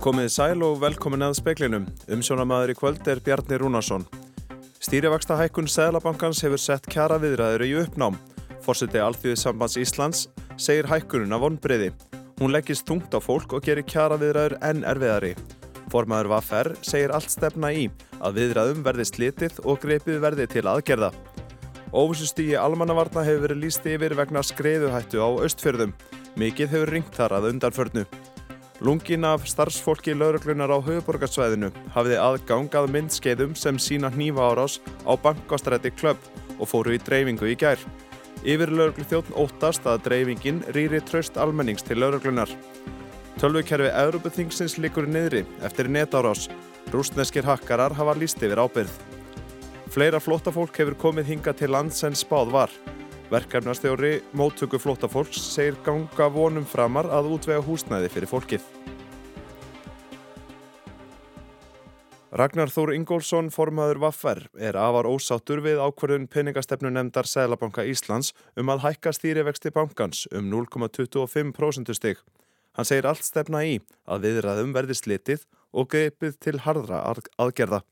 Komið sæl og velkomin að speklinum. Umsjónamaður í kvöld er Bjarni Rúnarsson. Stýrivaksta hækkun Sæðlabankans hefur sett kjara viðræður í uppnám. Fórseti Alþjóðið sambands Íslands segir hækkununa vonbreiði. Hún leggist tungt á fólk og gerir kjara viðræður enn erfiðari. Formaður Vaffer segir allt stefna í að viðræðum verði slitið og greipið verði til aðgerða. Óvissustígi almannavarna hefur verið líst yfir vegna skreiðuhættu á austfjörðum. Mikið hefur ringt þar að undanförnu. Lungin af starfsfólki lauruglunar á höfuborgarsvæðinu hafiði aðgangað myndskeiðum sem sína hnífa árás á bankastrætti klöpp og fóru í dreifingu í gær. Yfir lauruglu þjóttn óttast að dreifingin rýri tröst almennings til lauruglunar. Tölvukerfi Európaþingsins likur niðri eftir netárás. Rústneskir hakkarar hafa líst yfir ábyrð. Fleira flóttafólk hefur komið hinga til lands en spáð var. Verkefnastjóri móttöku flóttafólks segir ganga vonum framar að útvega húsnæði fyrir fólkið. Ragnar Þór Ingólfsson, formaður Vaffer, er afar ósáttur við ákverðun peningastefnu nefndar Sælabanka Íslands um að hækka stýrivexti bankans um 0,25% stig. Hann segir allt stefna í að viðræðum verði slitið og greipið til hardra aðgerða.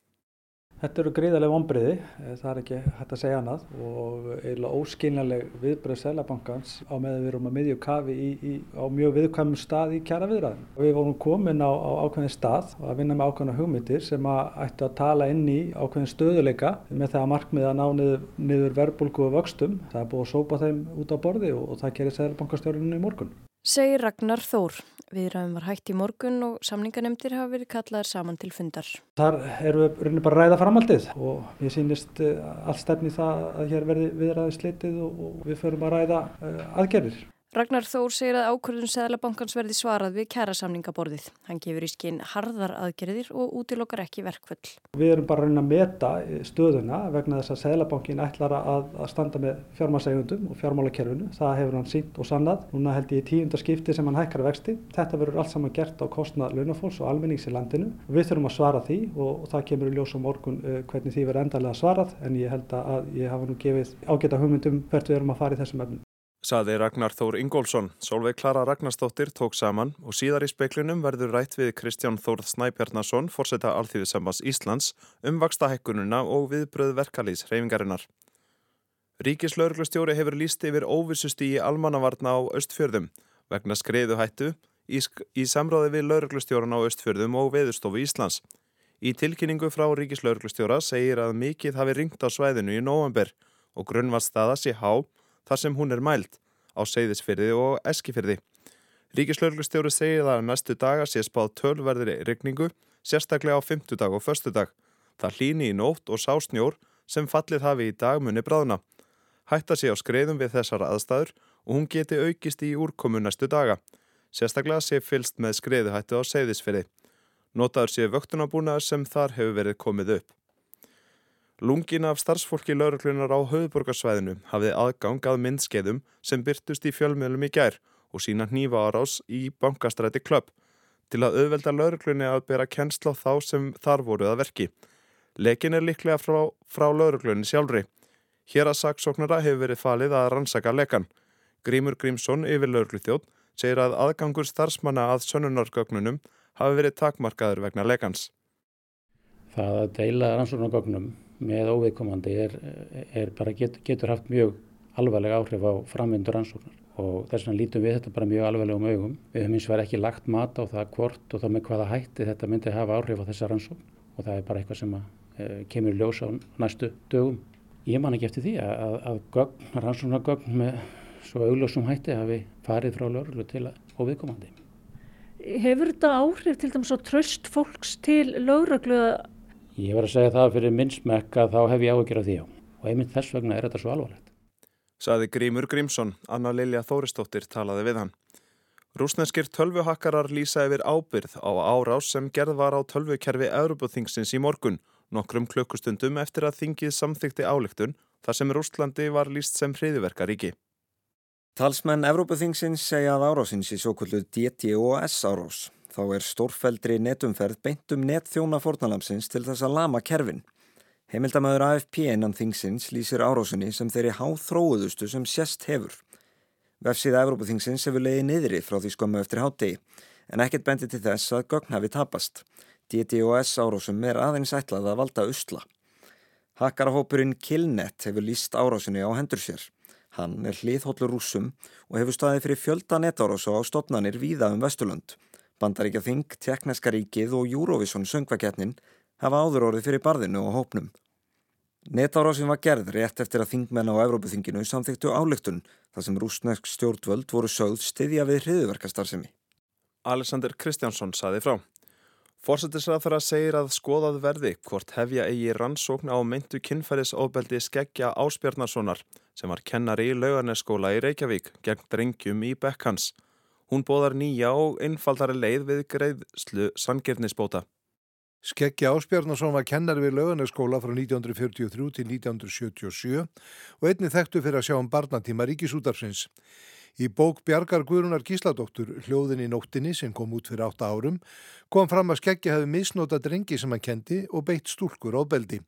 Þetta eru gríðarlega vonbriði, eh, það er ekki hægt að segja annað og eiginlega óskiljanleg viðbröð Sælabankans á meðan við erum að miðju kafi í, í, á mjög viðkvæmum stað í kjara viðræðin. Við vorum komin á, á ákveðin stað og að vinna með ákveðina hugmyndir sem að ættu að tala inn í ákveðin stöðuleika með það að markmiða að ná niður, niður verbulgu og vöxtum. Það er búið að sópa þeim út á borði og, og það gerir Sælabankastjórninu í morgun. Segir Ragnar Þór. Viðræðum var hægt í morgun og samninganemndir hafa verið kallaðar saman til fundar. Þar erum við rauninni bara ræða framaldið og ég sýnist eh, allt stefni það að hér verði viðræði slitið og við förum að ræða eh, aðgerðir. Ragnar Þór segir að ákvörðun Sæðlabankans verði svarað við kærasamningaborðið. Hann gefur í skinn harðar aðgerðir og útilokkar ekki verkvöld. Við erum bara reyna að meta stöðuna vegna þess að Sæðlabankin ætlar að, að standa með fjármásægundum og fjármálakerfinu. Það hefur hann sínt og sannað. Núna held ég í tíunda skipti sem hann hækkar vexti. Þetta verður allt saman gert á kostnað launafólks og almennings í landinu. Við þurfum að svara því og, og það kemur í ljós á morgun uh, hvernig því verður endalega svarað en ég held að ég Saði Ragnar Þór Ingólfsson, Solveig Klara Ragnarstóttir tók saman og síðar í speiklinum verður rætt við Kristján Þórð Snæpjarnason, forsetta Alþýðisambas Íslands, um vakstahekkununa og viðbröð verkalýs hreyfingarinnar. Ríkislauglustjóri hefur líst yfir óvissust í almannavarna á Östfjörðum vegna skreiðuhættu í, í samráði við lauglustjóran á Östfjörðum og veðustofu Íslands. Í tilkynningu frá Ríkislauglustjóra segir að mikið hafi ringt á svæðinu í november og grunnvaststaða sé há þar sem hún er mælt á Seyðisfyrði og Eskifyrði. Ríkislauglustjóri segir að næstu daga sé spáð tölverðri regningu, sérstaklega á fymtudag og förstudag. Það hlýni í nótt og sásnjór sem fallið hafi í dagmunni bráðuna. Hætta sé á skreiðum við þessar aðstæður og hún geti aukist í úrkomu næstu daga. Sérstaklega sé fylst með skreiðuhættu á Seyðisfyrði. Notaður sé vöktunabúnaðar sem þar hefur verið komið upp. Lungin af starfsfólki lauruklunar á höfuborgarsvæðinu hafið aðgangað myndskeiðum sem byrtust í fjölmjölum í gær og sína hnífa árás í bankastræti klöpp til að auðvelda lauruklunni að bera kennsla á þá sem þar voruð að verki. Lekin er líklega frá, frá lauruklunni sjálfri. Hér að saksóknara hefur verið falið að rannsaka lekan. Grímur Grímsson yfir laurukluþjótt segir að aðgangur starfsmanna að sönunargögnunum hafi verið takmarkaður vegna lekans. Það að deila rannsóknargögnum með óviðkomandi er, er bara get, getur haft mjög alvarlega áhrif á framvindur rannsóknar og þess vegna lítum við þetta bara mjög alvarlegum augum. Við höfum eins og verið ekki lagt mat á það hvort og þá með hvaða hætti þetta myndi hafa áhrif á þessa rannsókn og það er bara eitthvað sem að, e, kemur ljós á næstu dögum. Ég man ekki eftir því að, að gögn, rannsóknargögn með svo augljósum hætti hafi farið frá lögurlu til óviðkomandi. Hefur þetta áhrif til dæmis á tröst fólks til lögurlu að Ég var að segja það fyrir minnsmekk að þá hef ég áhugir af því á og einmitt þess vegna er þetta svo alvarlegt. Saði Grímur Grímsson, Anna Lilja Þóristóttir talaði við hann. Rúsneskir tölvuhakkarar lýsa yfir ábyrð á árás sem gerð var á tölvukerfi Európaþingsins í morgun, nokkrum klukkustundum eftir að þingið samþykti álegtun þar sem Rústlandi var lýst sem hriðiverkaríki. Talsmenn Európaþingsins segja að árásins í svo kvöldu DTOS árás þá er stórfældri netumferð beintum netþjóna fornalamsins til þess að lama kerfin. Heimildamöður AFP innan þingsins lýsir árásunni sem þeirri háþróuðustu sem sérst hefur. Vefsíða Evrópaþingsins hefur leiði niðri frá því skömmu eftir hátegi en ekkert bendi til þess að gögn hafi tapast. DDoS árásum er aðeins ætlað að valda usla. Hakkarahópurinn Killnet hefur líst árásinni á hendur sér. Hann er hliðhóllur rúsum og hefur staðið fyrir fjölda netárásu á stopnarnir víða um Vesturlund. Bandaríkja Þing, Tekneska ríkið og Eurovision söngvaketnin hafa áður orðið fyrir barðinu og hópnum. Netárásin var gerð rétt eftir að þingmenn á Evrópuþinginu samþyktu álygtun þar sem rúsnesk stjórnvöld voru sögð stiðja við hriðuverkastarðsemi. Alexander Kristjánsson saði frá. Fórsættisræðfara segir að skoðað verði hvort hefja eigi rannsókn á meintu kynferðisofbeldi skeggja Áspjarnarssonar sem var kennari í laugarneskóla í Reykjavík gegn drengjum í Bekkans. Hún bóðar nýja og einfaldari leið við greiðslu sangirnisbóta. Skeggja Áspjarnarsson var kennari við laugarneskóla frá 1943 til 1977 og einni þekktu fyrir að sjá um barnatíma ríkisútarsins. Í bók Bjargar Guðrunar Gísladóttur, hljóðin í nóttinni sem kom út fyrir átta árum, kom fram að skeggja hefði misnóta drengi sem hann kendi og beitt stúlkur á beldi.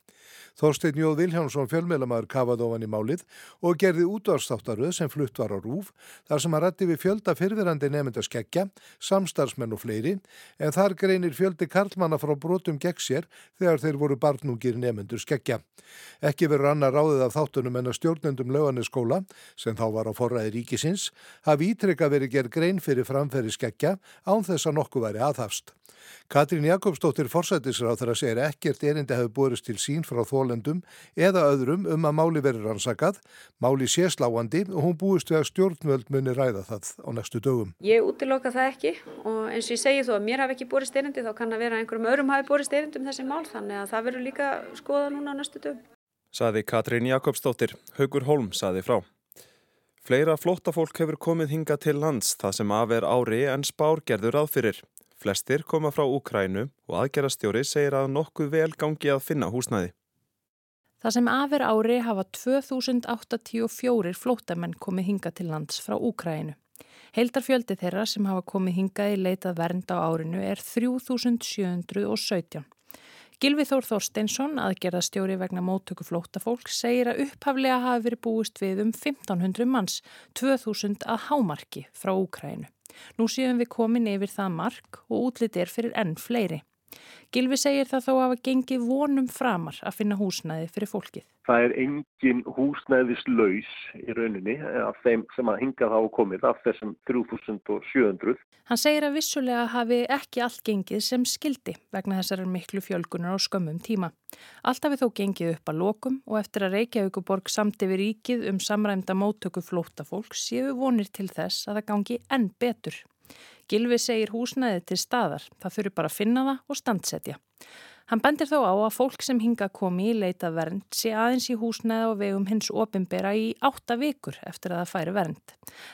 Þorstein Jóð Viljánsson fjölmjölamæður kafað ofan í málið og gerði útvarstáttaröð sem flutt var á rúf þar sem hann rætti við fjölda fyrfirandi nefnda skeggja, samstarfsmenn og fleiri en þar greinir fjöldi karlmanna frá brotum gegn sér þegar þeir voru barnungir nefnendur skeggja. Ekki verður annar ráðið af þáttunum en að stjórnendum löganesskóla sem þá var á forræði ríkisins hafi ítrekka verið gerð grein fyrir framferði skeggja án þess að nokkuð væri aðhafst. Katrín Jakobsdóttir forsættisráð þar að segja ekkert erindi hefur borist til sín frá þólendum eða öðrum um að máli verið rannsakað, máli sé sláandi og hún búist við að stjórnvöld muni ræða það á næstu dögum. Ég útiloka það ekki og eins og ég segi þó að mér hafi ekki borist erindi þá kann að vera einhverjum öðrum hafi borist erindi um þessi mál þannig að það verður líka skoða núna á næstu dögum. Saði Katrín Jakobsdóttir, Haugur Holm saði frá. Fleira flóttafólk hefur komið hinga til lands það sem af er ári en spár gerður aðfyrir. Flestir koma frá Úkrænu og aðgerastjóri segir að nokkuð vel gangi að finna húsnæði. Það sem af er ári hafa 2084 flóttamenn komið hinga til lands frá Úkrænu. Heildarfjöldi þeirra sem hafa komið hingað í leitað vernd á árinu er 3717. Gilvi Þór Þorsteinsson, aðgerðastjóri vegna móttöku flóttafólk, segir að upphaflega hafi verið búist við um 1500 manns, 2000 að hámarki frá Úkrænu. Nú séum við komin yfir það mark og útlitir fyrir enn fleiri. Gilvi segir það þó að hafa gengið vonum framar að finna húsnæði fyrir fólkið. Það er engin húsnæðislaus í rauninni af þeim sem að hingað hafa komið af þessum 3700. Hann segir að vissulega hafi ekki allt gengið sem skildi vegna þessar miklu fjölgunar á skömmum tíma. Allt hafi þó gengið upp að lokum og eftir að Reykjavíkuborg samt yfir ríkið um samræmda móttöku flóttafólk séu vonir til þess að það gangi enn betur. Gilvi segir húsnæði til staðar, það þurfi bara að finna það og standsetja. Hann bendir þó á að fólk sem hinga komi í leita vernd sé aðeins í húsnæði og vegum hins opimbera í átta vikur eftir að það færi vernd.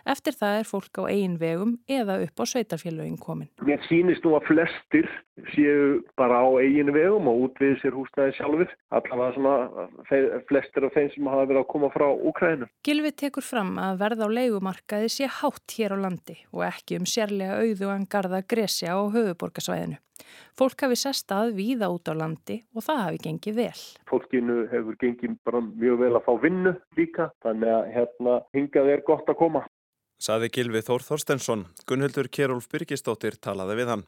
Eftir það er fólk á eigin vegum eða upp á sveitarfélögin komin. Mér sýnist nú að flestir séu bara á eigin vegum og útvið sér húsnæði sjálfur. Allavega svona flestir af þeim sem hafa verið að koma frá Úkrænu. Gilvi tekur fram að verð á leigumarkaði sé hátt hér á landi og ekki um sérlega auðu en garda gresja á höfuborgarsvæðinu. Fólk hafi sest að víða út á landi og það hafi gengið vel. Fólkinu hefur gengið bara mjög vel að fá vinnu líka, þannig að hérna hingað er gott að koma. Saði Gilvi Þór Þorstensson, Gunnhildur Kjærólf Byrkistóttir talaði við hann.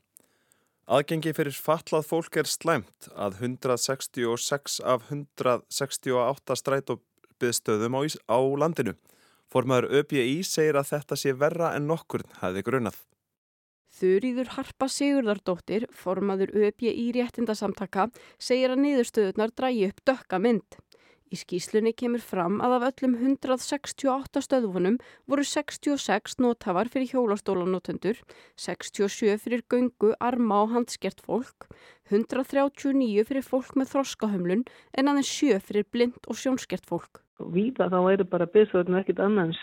Aðgengi fyrir fatlað fólk er slæmt að 166 af 168 strætóbyðstöðum á, á landinu. Formaður ÖPI segir að þetta sé verra en nokkur hefði grunnað. Þurriður Harpa Sigurðardóttir, formaður ÖPI réttindasamtaka, segir að niðurstöðunar drægi upp dökka mynd. Í skýslunni kemur fram að af öllum 168 stöðvunum voru 66 nótafar fyrir hjólastólanótendur, 67 fyrir göngu, arma og handskert fólk, 139 fyrir fólk með þroskahömlun en aðeins 7 fyrir blind og sjónskert fólk. Víða þá eru bara byggstofnir ekkit annan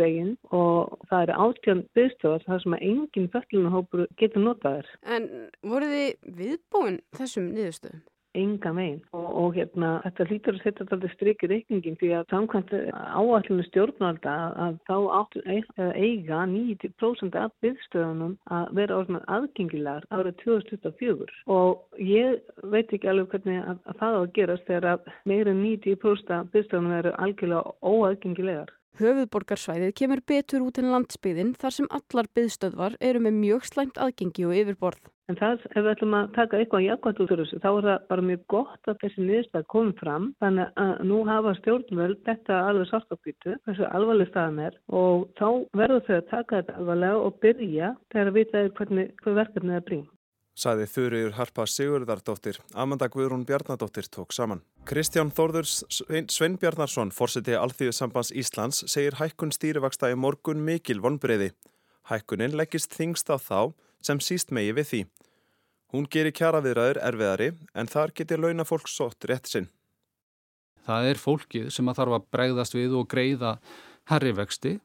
veginn og það eru átján byggstofar þar sem að enginn föllunahópur getur notaðir. En voru þið viðbúin þessum niðurstöðum? Enga megin og, og hérna þetta hlýtur að setja þetta strikið reikningin því að samkvæmt áallinu stjórnvalda að þá áttu eiga 90% af byggðstöðunum að vera orðin aðgengilegar árið 2024 og ég veit ekki alveg hvernig að, að það á að gerast þegar að meira 90% af byggðstöðunum eru algjörlega óaðgengilegar. Höfuðborgarsvæðið kemur betur út en landsbyðin þar sem allar byðstöðvar eru með mjög slæmt aðgengi og yfirborð. En það, ef við ætlum að taka eitthvað jákvæmt út úr þessu, þá er það bara mjög gott að þessi niðurstað komið fram. Þannig að nú hafa stjórnvöld þetta alveg sarkapítu, þessu alvarleg staðan er og þá verður þau að taka þetta alvarlega og byrja þegar að vita hvernig, hvað verkefnið er bring. Saði Þurriður Harpa Sigurðardóttir, Amanda Guðrún Bjarnadóttir tók saman. Kristján Þórður Svein Bjarnarsson, fórseti Alþýðusambands Íslands, segir hækkun stýrivaksta í morgun mikil vonbreyði. Hækkunin leggist þingst á þá sem síst megi við því. Hún gerir kjaraviðræður erfiðari en þar getur launa fólk sótt rétt sinn. Það er fólkið sem að þarf að bregðast við og greiða herrivexti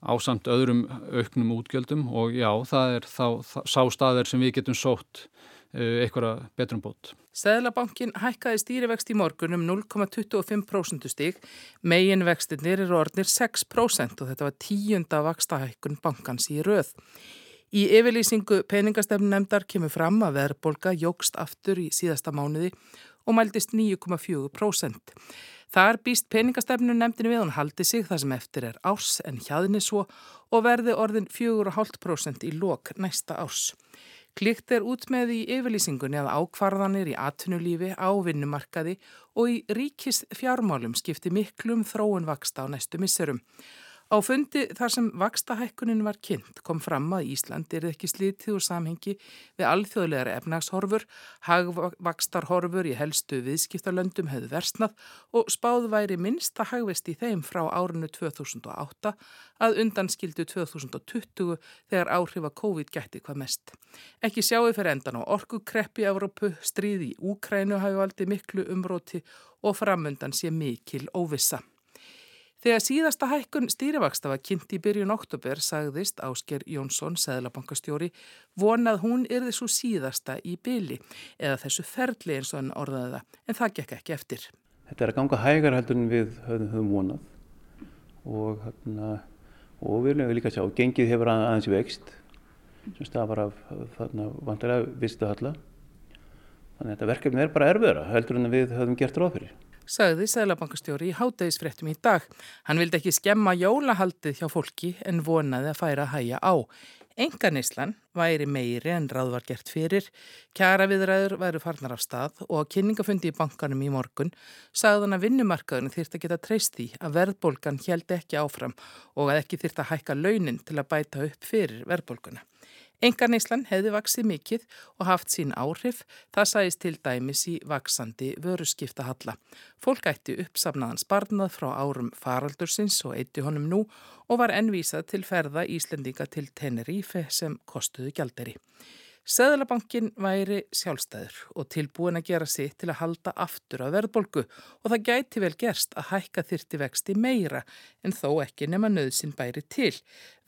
á samt öðrum auknum útgjöldum og já, það er þá sá staðir sem við getum sótt uh, einhverja betrum bót. Sæðlabankin hækkaði stýrivexti í morgun um 0,25% stík, megin vextinir eru orðnir 6% og þetta var tíunda vakstahækkun bankans í röð. Í yfirlýsingu peningastefnunemdar kemur fram að verðbolga jógst aftur í síðasta mánuði og mæltist 9,4%. Þar býst peningastefnu nefndinu við hún haldi sig þar sem eftir er árs en hjaðni svo og verði orðin 4,5% í lok næsta árs. Klikt er út með í yfirlýsingunni að ákvarðanir í atvinnulífi, á vinnumarkaði og í ríkis fjármálum skipti miklum þróun vaksta á næstu misserum. Á fundi þar sem vakstahækkunin var kynnt kom fram að Ísland er ekki slítið úr samhengi við alþjóðlegar efnagshorfur, hagvakstarhorfur í helstu viðskiptalöndum hefðu versnað og spáð væri minnsta hagvest í þeim frá árinu 2008 að undanskildu 2020 þegar áhrifa COVID gætti hvað mest. Ekki sjáu fyrir endan á orkukreppi Evrópu, stríði í Úkrænu hafi valdið miklu umróti og framundan sé mikil óvissa. Þegar síðasta hækkun stýrivaksta var kynnt í byrjun oktober sagðist Ásker Jónsson, Sæðlabankastjóri, vonað hún yrði svo síðasta í byli eða þessu ferli eins og hann orðaði það, en það gekk ekki eftir. Þetta er að ganga hægar heldur en við höfum vonað og, hérna, og við viljum líka sjá, gengið hefur aðeins vext sem stafar af vantilega vistu halla. Þannig að þetta verkefni er bara erfiðara heldur en við höfum gert ráð fyrir sagði Sælabankastjóri í hátægisfrettum í dag. Hann vildi ekki skemma jólahaldið hjá fólki en vonaði að færa að hæja á. Enganislan væri meiri en ráð var gert fyrir, kjara viðræður væru farnar af stað og á kynningafundi í bankanum í morgun sagðan að vinnumarkaðinu þýrt að geta treyst því að verðbólgan held ekki áfram og að ekki þýrt að hækka launin til að bæta upp fyrir verðbólguna. Engarneislan hefði vaksið mikill og haft sín áhrif, það sæðist til dæmis í vaksandi vöruskiptahalla. Fólk ætti uppsafnaðan sparnað frá árum faraldursins og eitti honum nú og var ennvísað til ferða Íslendinga til Tenerife sem kostuðu gjalderi. Söðlabankin væri sjálfstæður og tilbúin að gera sitt til að halda aftur á verðbolgu og það gæti vel gerst að hækka þyrti vexti meira en þó ekki nema nöðsin bæri til.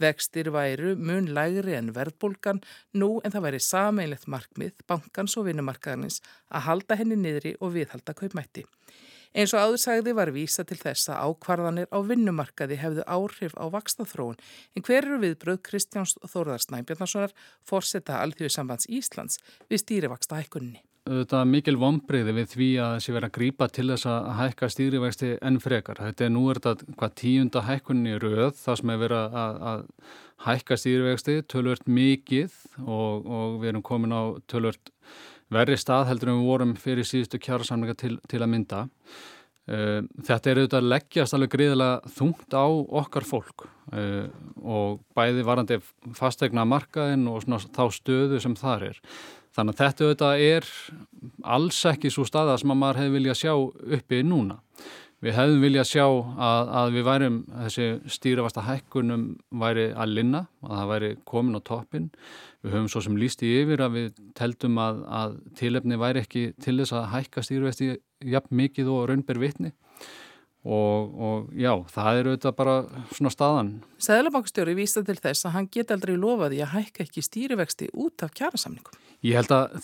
Vextir væru mun lægri en verðbolgan nú en það væri sameinlegt markmið, bankans og vinnumarkaðarins að halda henni niðri og viðhalda kaupmætti. Eins og áðursæði var vísa til þess að ákvarðanir á vinnumarkaði hefðu áhrif á vakstaþróun en hver eru viðbröð Kristjáns Þórðar Snæbjörnarssonar fórseta Alþjóðsambands Íslands við stýrivaksta hækkunni. Þetta er mikil vonbreyði við því að þessi verið að grípa til þess að hækka stýrivexti enn frekar. Þetta er nú er þetta hvað tíunda hækkunni rauð það sem er verið að, að hækka stýrivexti tölvört mikið og, og við erum komin á tölvört verri stað heldur en við vorum fyrir síðustu kjársamlinga til, til að mynda. Eh, þetta er auðvitað að leggjast alveg gríðilega þungt á okkar fólk eh, og bæði varandi fastegna markaðin og þá stöðu sem þar er. Þannig að þetta auðvitað er alls ekki svo staða sem að maður hefði viljað sjá uppi núna. Við hefðum viljað sjá að, að við værum, þessi stýrafasta hækkunum væri að linna, að það væri komin á toppin. Við höfum svo sem líst í yfir að við teldum að, að tilefni væri ekki til þess að hækka stýrafesti jafn mikið og raunber vitni og, og já, það eru þetta bara svona staðan. Sæðlabankstjóri vísta til þess að hann geta aldrei lofaði að hækka ekki stýrivexti út af kjærasamningum. Ég held að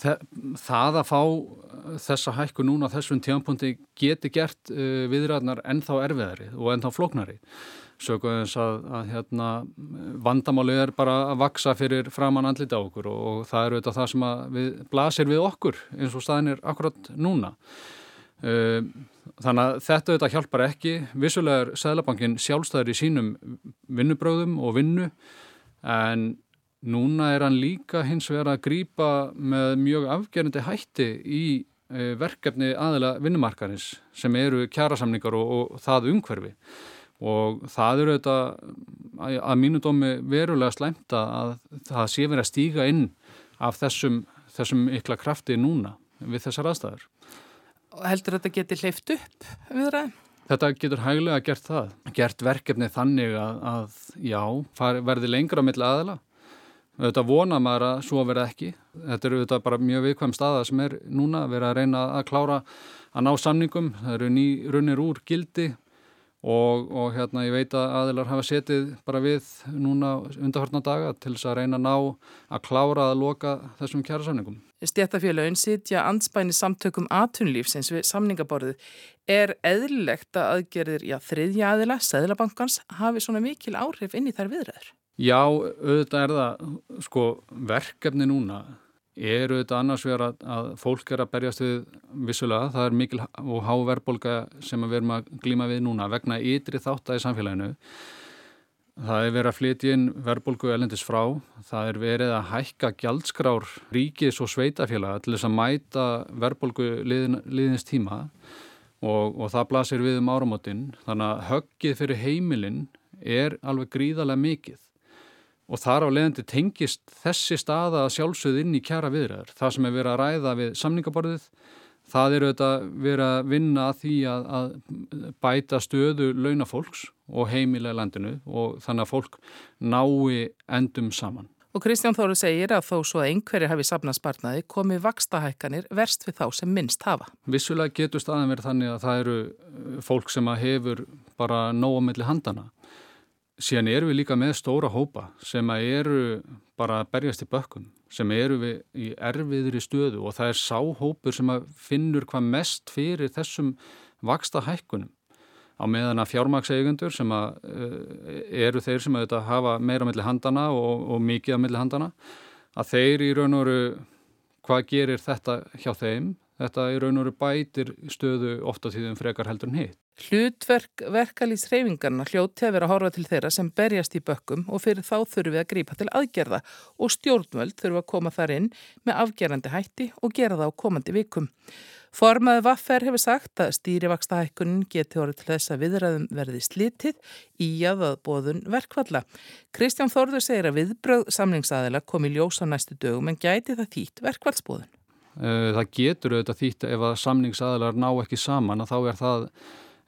það að fá þessa hækku núna þessum tímanpunti geti gert uh, viðræðnar ennþá erfiðari og ennþá floknari. Sökuð eins að, að hérna, vandamáli er bara að vaksa fyrir framann andlita okkur og, og það eru þetta það sem við, blasir við okkur eins og staðin er akkurat núna. Uh, þannig að þetta auðvitað hjálpar ekki. Vissulega er Sæðlabankin sjálfstæður í sínum vinnubröðum og vinnu en núna er hann líka hins vegar að grýpa með mjög afgerandi hætti í uh, verkefni aðila vinnumarkarins sem eru kjærasamningar og, og það umhverfi og það eru þetta að mínu dómi verulega slæmt að það sé verið að stíga inn af þessum, þessum ykla krafti núna við þessar aðstæður. Heldur þetta geti hleyft upp við það? Þetta getur hæglega gert það. Gert verkefni þannig að, að já, far, verði lengra á milli aðila. Þetta vona maður að svo verði ekki. Þetta eru þetta bara mjög viðkvæm staða sem er núna að vera að reyna að klára að ná samningum. Það eru ný runir úr gildi Og, og hérna ég veit að aðilar hafa setið bara við núna undarhörna daga til þess að reyna að ná að klára að loka þessum kjærasamningum. Stjættafélagin sitja anspæni samtökum atunlífsins við samningaborðið. Er eðlilegt að aðgerðir, já þriðja aðila, Sæðlabankans, hafi svona mikil áhrif inn í þær viðræður? Já, auðvitað er það sko verkefni núna eru þetta annars vegar að, að fólk er að berjast við vissulega, það er mikil og há verðbólka sem við erum að glíma við núna vegna ytri þáttæði samfélaginu. Það er verið að flytja inn verðbólku elendis frá, það er verið að hækka gjaldskrár ríkis og sveitafélaga til þess að mæta verðbólku liðin, liðins tíma og, og það blasir við um áramotinn þannig að höggið fyrir heimilinn er alveg gríðarlega mikið og þar á leðandi tengist þessi staða sjálfsögð inn í kjara viðræður. Það sem er verið að ræða við samningaborðið, það þetta verið að vinna að því að, að bæta stöðu launafólks og heimilega landinu og þannig að fólk nái endum saman. Og Kristján Þóru segir að þó svo að einhverju hafi safnaspartnaði komi vakstahækkanir verst við þá sem minnst hafa. Vissulega getur staðan verið þannig að það eru fólk sem hefur bara nóg á handana Síðan eru við líka með stóra hópa sem eru bara að berjast í bökkum, sem eru við í erfiðri stöðu og það er sáhópur sem finnur hvað mest fyrir þessum vaksta hækkunum. Á meðan að fjármakseigundur sem að, uh, eru þeir sem að hafa meira melli handana og, og mikið melli handana, að þeir í raun og veru, hvað gerir þetta hjá þeim? Þetta í raun og veru bætir stöðu ofta tíðum frekar heldur en hitt. Hlutverk verkalýsreifingarna hljóti að vera að horfa til þeirra sem berjast í bökkum og fyrir þá þurfum við að grípa til aðgerða og stjórnvöld þurfum að koma þar inn með afgerandi hætti og gera það á komandi vikum. Formaði Vaffer hefur sagt að stýrivaksta hækkunin geti orðið til þess að viðræðum verði slitið í aðaðbóðun verkvalla. Kristján Þorður segir að viðbröð samlingsaðila komi ljós á næstu dögum en gæti það þýtt verkvallsbóðun. Eh, það getur auðvitað þýtt ef að samningsaðilar ná ekki saman að þá er það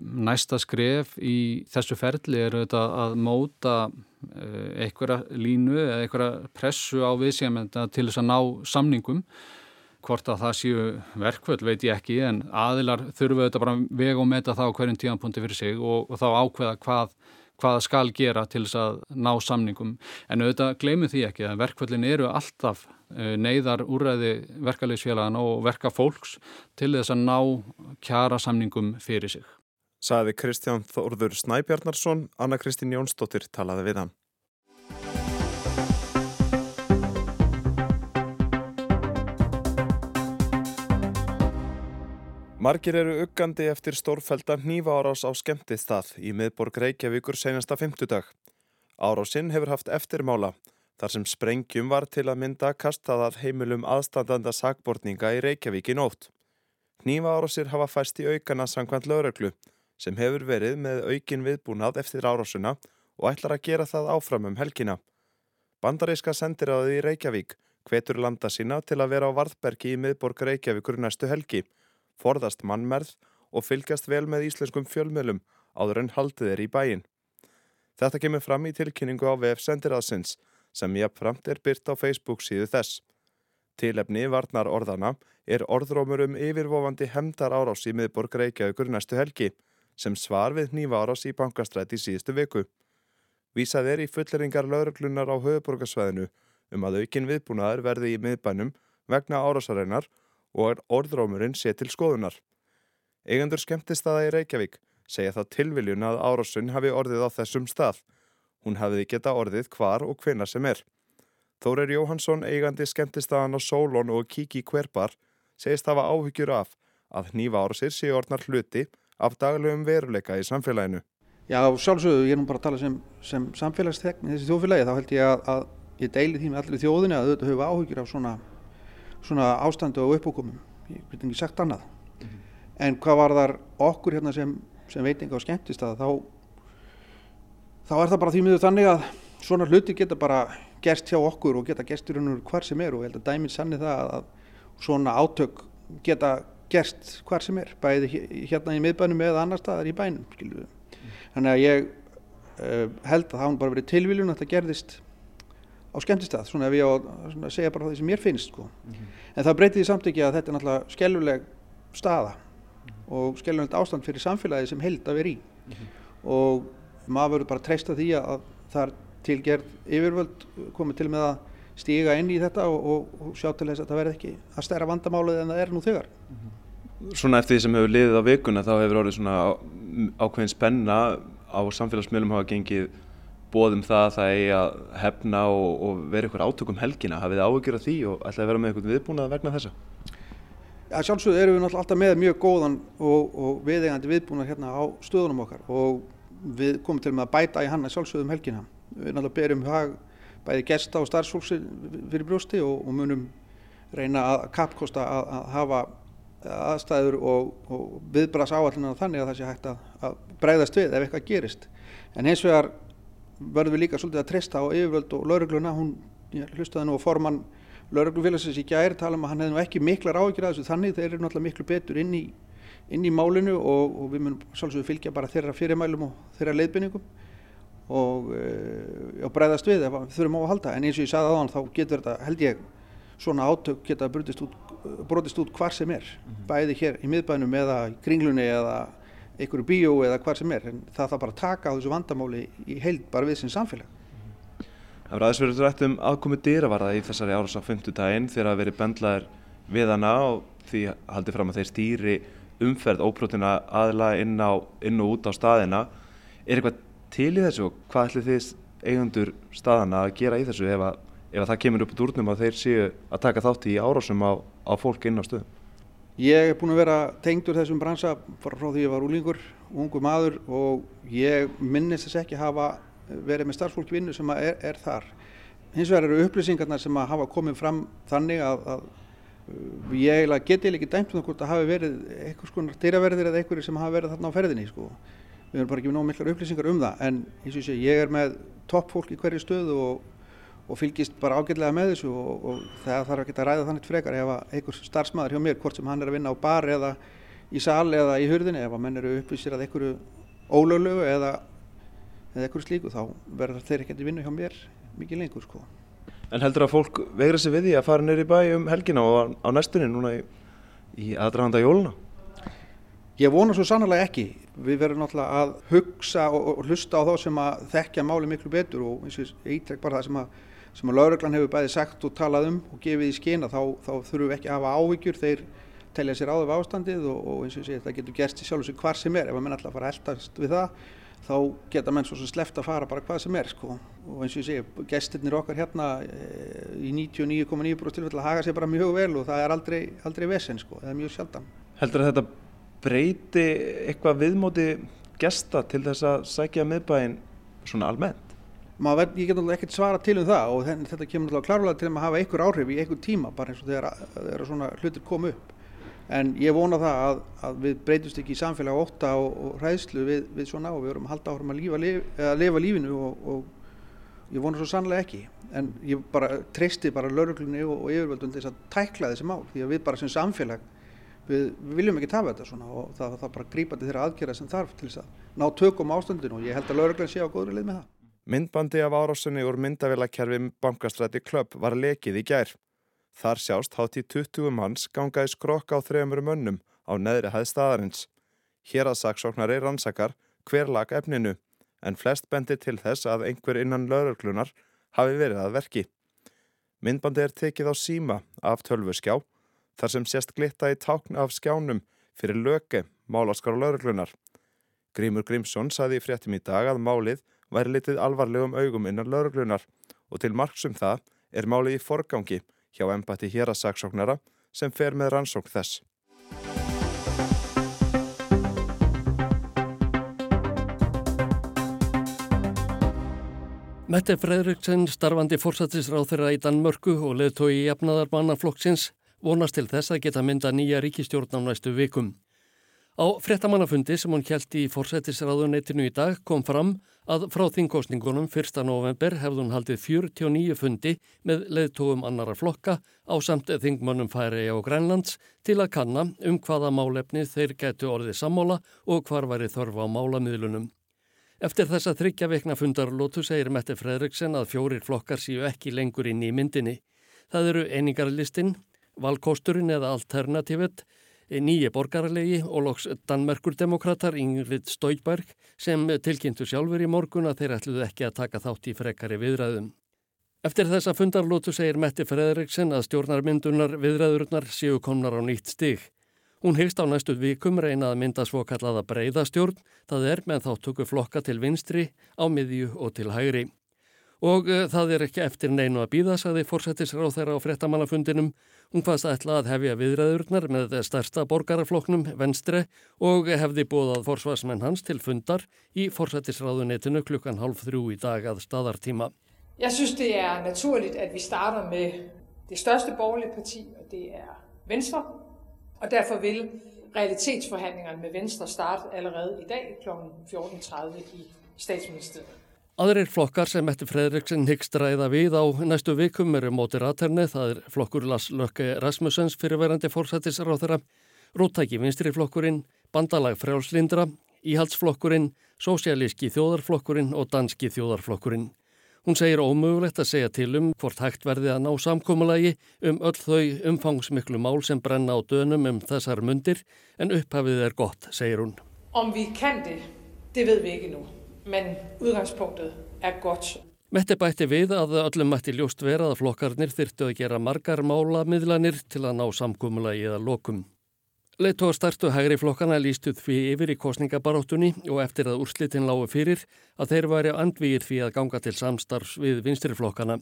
næsta skref í þessu ferli er auðvitað að móta eh, einhverja línu eða einhverja pressu á viðsíðamenda til þess að ná samningum. Hvort að það séu verkvöld veit ég ekki en aðilar þurfu auðvitað bara vega og meta það á hverjum tíanpunti fyrir sig og, og þá ákveða hvað hvað skal gera til þess að ná samningum. En auðvitað gleymum því ekki að verkvöldin eru alltaf eh, neyðar úræði verkaleysfélagana og verka fólks til þess að ná kjara samningum fyrir sig. Saði Kristján Þórður Snæbjarnarsson, Anna Kristín Jónsdóttir talaði við hann. Margir eru uggandi eftir stórfælda nýfa árás á skemmtið stað í miðborg Reykjavíkur senasta fymtudag. Árásinn hefur haft eftirmála þar sem sprengjum var til að mynda kastað af heimilum aðstandanda sagbortninga í Reykjavík í nótt. Nýfa árásir hafa fæst í aukana sangkvæmt lögreglu sem hefur verið með aukin viðbúnað eftir árásuna og ætlar að gera það áfram um helgina. Bandaríska sendiráði í Reykjavík hvetur landa sína til að vera á Varðbergi í miðborg Reykjavíkur næstu helgi forðast mannmerð og fylgjast vel með íslenskum fjölmjölum áður en haldið er í bæin. Þetta kemur fram í tilkynningu á VF Sendiraðsins sem jafnframt er byrt á Facebook síðu þess. Tilefni varnar orðana er orðrómur um yfirvofandi hemdar árás í miðborg Reykjavíkur næstu helgi sem svar við nýváras í bankastræti síðustu viku. Vísað er í fulleringar lauruglunar á höfuborgarsvæðinu um að aukin viðbúnaðar verði í miðbænum vegna árásareinar og orðrómurinn sé til skoðunar. Eigendur skemmtistaða í Reykjavík segja það tilviljun að árásun hafi orðið á þessum stað. Hún hafiði geta orðið hvar og hvena sem er. Þórir Jóhansson, eigandi skemmtistaðan á Sólón og Kiki Kverbar, segist hafa áhyggjur af að nýva árasir séu orðnar hluti af daglegum veruleika í samfélaginu. Já, sjálfsögðu, ég er nú bara að tala sem, sem samfélagstegn í þessi þjóðfélagi, þá held ég að, að ég deili því með allir þjóðinu að auðvitað höfu áhyggjur af svona, svona ástandu og uppókumum. Ég veit ekki sagt annað. Mm -hmm. En hvað var þar okkur hérna sem, sem veitinga og skemmtist að þá, þá er það bara því miður þannig að svona hluti geta bara gerst hjá okkur og geta gerstur hver sem er og ég held að dæminn sanni það að svona átök geta gerst hver sem er, bæði hérna í miðbænum eða annar staðar í bænum. Mm. Þannig að ég uh, held að það bara verið tilviljun að þetta gerðist á skemmtistað, svona ef ég á að segja bara það sem mér finnst. Sko. Mm -hmm. En það breytiði samt ekki að þetta er náttúrulega skelluleg staða mm -hmm. og skellulegt ástand fyrir samfélagi sem held að vera í. -hmm. Og maður verður bara treysta því að það er tilgerð yfirvöld komið til með að stíga inn í þetta og, og, og sjá til þess að það verði ekki að stæra vandamálið en það er nú þegar. Svona eftir því sem hefur liðið á vikuna þá hefur orðið svona ákveðin spenna á samfélagsmiðlum hafa gengið bóðum það að það eigi að hefna og, og vera ykkur átökum helgina. Hafið þið áhugjur af því og ætlaði að vera með ykkur viðbúnað vegna þessa? Já, sjálfsögðu erum við náttúrulega alltaf með mjög góðan og, og viðegandi viðbúnað hérna á stöðunum okkar og við komum til með að bæta í hann að sjálfsögðum helgina. Við náttúrulega berum hag bæði gesta og starfsfólks fyrir brjósti og, og munum reyna að kappkosta að, að hafa aðstæður og, og viðbras áallunar þannig að það sé hægt að, að breyðast við ef eitthvað gerist. En hins vegar verðum við líka svolítið að treysta á yfirvöld og laurugluna. Hún hlustaði nú á formann lauruglufélagsins í gæri tala um að hann hefði nú ekki miklar áhyggjur að þessu þannig þeir eru náttúrulega miklu betur inn í, inn í málinu og, og við munum svolítið fylgja bara þeirra fyrirmælum og þeirra leiðbynningum og, e, og breyðast við ef við þurfum á að halda. En eins og ég sagði aðan þá getur þetta held ég svona átök geta brotist út, brotist út hvar sem er, mm -hmm. bæði hér í miðbænum eða kringlunni eða einhverju bíó eða hvar sem er, en það þarf bara að taka á þessu vandamáli í heild bara við sem samfélag. Það var aðeins verið rætt um aðkomi dýravarða í þessari árás á 50 daginn þegar að verið bendlaðir við hana og því haldið fram að þeir stýri umferð óbrotina aðla inn, á, inn og út á staðina. Er eitthvað til í þessu og hvað ætlir þið eigundur staðana að gera í þessu ef að ef það kemur upp úr durnum að þeir séu að taka þátt í árásum á, á fólk inn á stöðum? Ég er búin að vera tengdur þessum bransa frá því ég var úlingur, ungu maður og ég minnist þess ekki hafa verið með starfsfólk vinnu sem er, er þar. Hins vegar eru upplýsingarna sem hafa komið fram þannig að, að uh, ég geti ekki dæmt um hvort að hafi verið eitthvað skonar dýraverðir eða eitthvað sem hafi verið þarna á ferðinni. Sko. Við erum bara ekki með nóg miklar upplýsingar um það en ég, ég er með toppfólk í hverju stöðu og og fylgist bara ágætlega með þessu og, og það þarf ekki að ræða þannig frekar ef einhver starfsmæður hjá mér, hvort sem hann er að vinna á bar eða í sal eða í hurðinni, ef að menn eru uppvísir að einhverju ólöglegu eða, eða einhverju slíku þá verður þeir ekki að vinna hjá mér mikið lengur sko. En heldur að fólk vegra sig við því að fara neyri bæ um helgina og á næstunni núna í, í aðdraganda jóluna? Ég vona svo sannlega ekki. Við verðum náttúrulega að hugsa og, og hlusta á þá sem að þekkja máli miklu betur og eins og ég ítrekk bara það sem að sem að lauruglan hefur bæði sagt og talað um og gefið í skina þá, þá þurfum við ekki að hafa áhyggjur þeir telja sér áður ástandið og, og eins og ég segi þetta getur gerst í sjálf og sig hvar sem er ef að menn alltaf fara að eldast við það þá geta menn svo sem sleft að fara bara hvað sem er sko. og eins og ég segi gestirnir okkar hérna e, í 99,9% tilfell að haga sér bara mjög vel og það er aldrei, aldrei vesen sko, það er mjög sjaldan Heldur að þetta breyti eitthvað viðmóti gesta til þess að sækja miðbæinn svona almennt? Maður, ég get náttúrulega ekkert svara til um það og þetta kemur náttúrulega klárlega til að hafa einhver áhrif í einhver tíma bara eins og þegar, þegar svona hlutir kom upp en ég vona það að, að við breytumst ekki í samfélag óta og, og hræðslu við, við svona og við vorum að halda áhrum að lifa, lifa, lifa lífinu og, og ég vona svo sannlega ekki en ég bara treysti bara lauruglunni og, og yfirvöldun þess að tækla þessi mál því að við bara sem samfélag við, við viljum ekki tafa þetta svona og það, það bara grípa til þeirra aðgerða sem þarf til þess að ná tökum ástandinu og ég held að lauruglun sé á góðri leið með það. Myndbandi af árásunni úr myndavélakerfi bankastræti klöpp var lekið í gær. Þar sjást hátt í 20 manns ganga í skrokka á þrejumur mönnum á neðri hæð staðarins. Hér að saksóknari rannsakar hver lag efninu en flest bendir til þess að einhver innan lauruglunar hafi verið að verki. Myndbandi er tekið á síma af tölvuskjá þar sem sést glitta í tákn af skjánum fyrir löke málaskar og lauruglunar. Grímur Grímsson saði í fréttum í dag að málið væri litið alvarlegum augum innan lauruglunar og til marksum það er málið í forgangi hjá embati hér að saksóknara sem fer með rannsókn þess. Mette Fredriksson, starfandi fórsættisráð þeirra í Danmörku og leðtói í jafnaðarbannaflokksins, vonast til þess að geta mynda nýja ríkistjórn á næstu vikum. Á frettamannafundi sem hún kjælti í fórsættisráðuneytinu í dag kom fram að frá þingkostningunum 1. november hefði hún haldið 49 fundi með leðtóum annara flokka á samt þingmönnum færi á Grænlands til að kanna um hvaða málefni þeir getu orðið sammóla og hvar væri þörfa á málamiðlunum. Eftir þessa þryggja vekna fundarlótu segir Mette Fredriksen að fjórir flokkar séu ekki lengur inn í myndinni. Það eru einingarlistin, valkosturinn eða alternativet, nýje borgarlegi og loks Danmerkurdemokrater Ingrid Stóiberg sem tilkynntu sjálfur í morgun að þeir ætluðu ekki að taka þátt í frekari viðræðum. Eftir þessa fundarlótu segir Mette Fredriksen að stjórnarmyndunar viðræðurnar séu komnar á nýtt stig. Hún hyggst á næstu vikum reyna að mynda svo kallaða breyðastjórn, það er með þáttöku flokka til vinstri, á miðju og til hægri. Og uh, það er ekki eftir neinu að býða, sagði fórsættisráð þeirra á frettamannafundinum. Hún hvaðst ætla að hefja viðræðurnar með stærsta borgarafloknum, venstre, og hefði bóðað forsvarsmenn hans til fundar í fórsættisráðunetinu klukkan halv þrjú í dag að staðartíma. Jeg synes, det er naturligt, at vi starter med det største borgerlige parti, og det er Venstre. Og derfor vil realitetsforhandlingerne med Venstre starte allerede i dag kl. 14.30 i statsministeriet. Aðrir flokkar sem Mette Fredriksen hyggst ræða við á næstu vikum eru móti raterni, það er flokkur Lars Lökke Rasmussens fyrirverandi fórsættisráþara, Róttæki vinstriflokkurinn, Bandalag frjálslindra, Íhaldsflokkurinn, Sósialíski þjóðarflokkurinn og Danski þjóðarflokkurinn. Hún segir ómögulegt að segja til um hvort hægt verði að ná samkómulagi um öll þau umfangsmiklu mál sem brenna á dönum um þessar mundir en upphafið er gott, segir hún. Om við det, det ved við ekki nú, menn útgangspunktið er gott. Mette bætti við að öllum mætti ljóst vera að flokkarnir þyrtu að gera margar mála miðlanir til að ná samkómulagi eða lokum. Leittóa startu hægri flokkana lístuð því yfir í kostningabaráttunni og eftir að úrslitin lágu fyrir að þeir væri andvíir því að ganga til samstarfs við vinstri flokkana.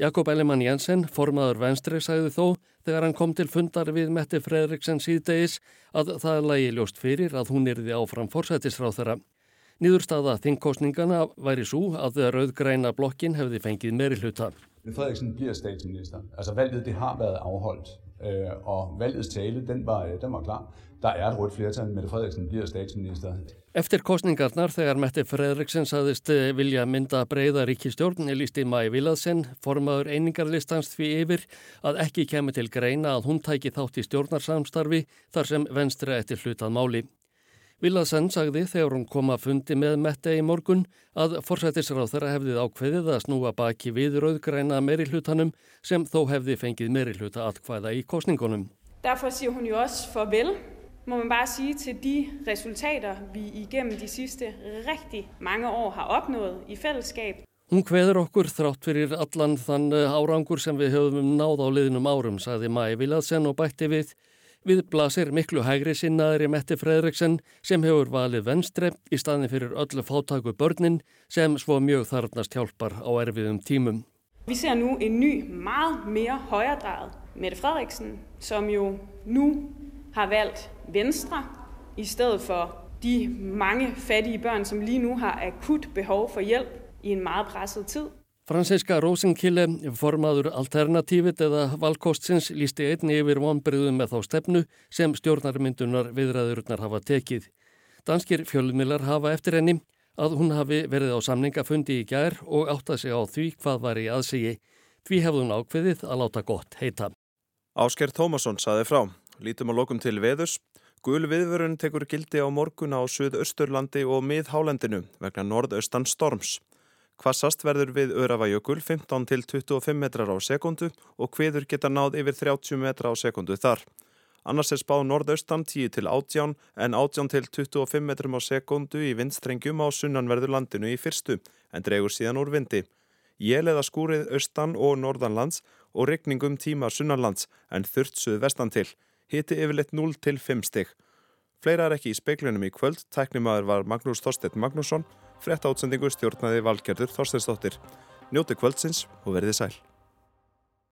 Jakob Ellemann Jensen, formaður venstri, sagði þó þegar hann kom til fundar við Mette Fredriksen síðdegis að það lægi ljóst fyrir að hún erði áfram forsættisráð þeirra. Nýðurstaða þingkostningana væri svo að rauðgræna blokkin hefði fengið meiri hluta. Fredriksen bliver statsminister. Altså valget det har været afholdt. Øh, og valgets tale, den var, den var klar. Der er et rødt flertal, Mette Frederiksen bliver statsminister. Eftir kostningarnar þegar Mette Frederiksen saðist eh, vilja mynda breyða ríkistjórn lísti Mæi Viladsen, formaður einingarlistans því yfir að ekki kemur til greina að hún tæki þátt í stjórnarsamstarfi þar sem venstre eftir hlutað máli. Viladsen sagði þegar hún kom að fundi með Mette í morgun að forsættisráð þeirra hefðið ákveðið að snúa baki við rauðgræna meiri hlutanum sem þó hefði fengið meiri hluta atkvæða í kostningunum. Derfor siger hun jo også farvel, må man bare sige, til de resultater, vi igennem de sidste rigtig mange år har opnået i fællesskab. Hún hveður okkur þrátt fyrir allan þann árangur sem við höfum náð á liðnum árum, sagði Mæi Viladsen og bætti við Við blasir miklu hægri sinnaðri Mette Fredriksen sem hefur valið venstre í staðin fyrir öllu fátaku börnin sem svo mjög þarfnast hjálpar á erfiðum tímum. Vi ser nu en ny, meget mere højredrejet Mette Frederiksen, som jo nu har valgt venstre i stedet for de mange fattige børn, som lige nu har akut behov for hjælp i en meget presset tid. Franziska Rosenkille, formaður Alternatívit eða valkostsins, lísti einni yfir vonbyrðum með þá stefnu sem stjórnarmyndunar viðræðurnar hafa tekið. Danskir fjölmilar hafa eftir henni að hún hafi verið á samningafundi í gær og átta sig á því hvað var í aðsigi. Því hefði hún ákveðið að láta gott heita. Ásker Tómasson saði frá. Lítum að lokum til veðus. Gul viðvörun tekur gildi á morgun á Suðausturlandi og miðhálendinu vegna norðaustan storms. Hvassast verður við Örafajökul 15 til 25 metrar á sekundu og hviður geta náð yfir 30 metra á sekundu þar. Annars er spáð norðaustan 10 til 18 en 18 til 25 metrum á sekundu í vindstrengjum á sunnanverðu landinu í fyrstu en dregur síðan úr vindi. Jél eða skúrið austan og norðanlands og regningum tíma sunnanlands en þurft suð vestan til. Hiti yfirleitt 0 til 5 stygg. Fleira er ekki í speiklunum í kvöld. Tæknimaður var Magnús Þorstedt Magnússon. Frett átsendingu stjórnaði valgerður Þorsteinsdóttir. Njóti kvöldsins og verðið sæl.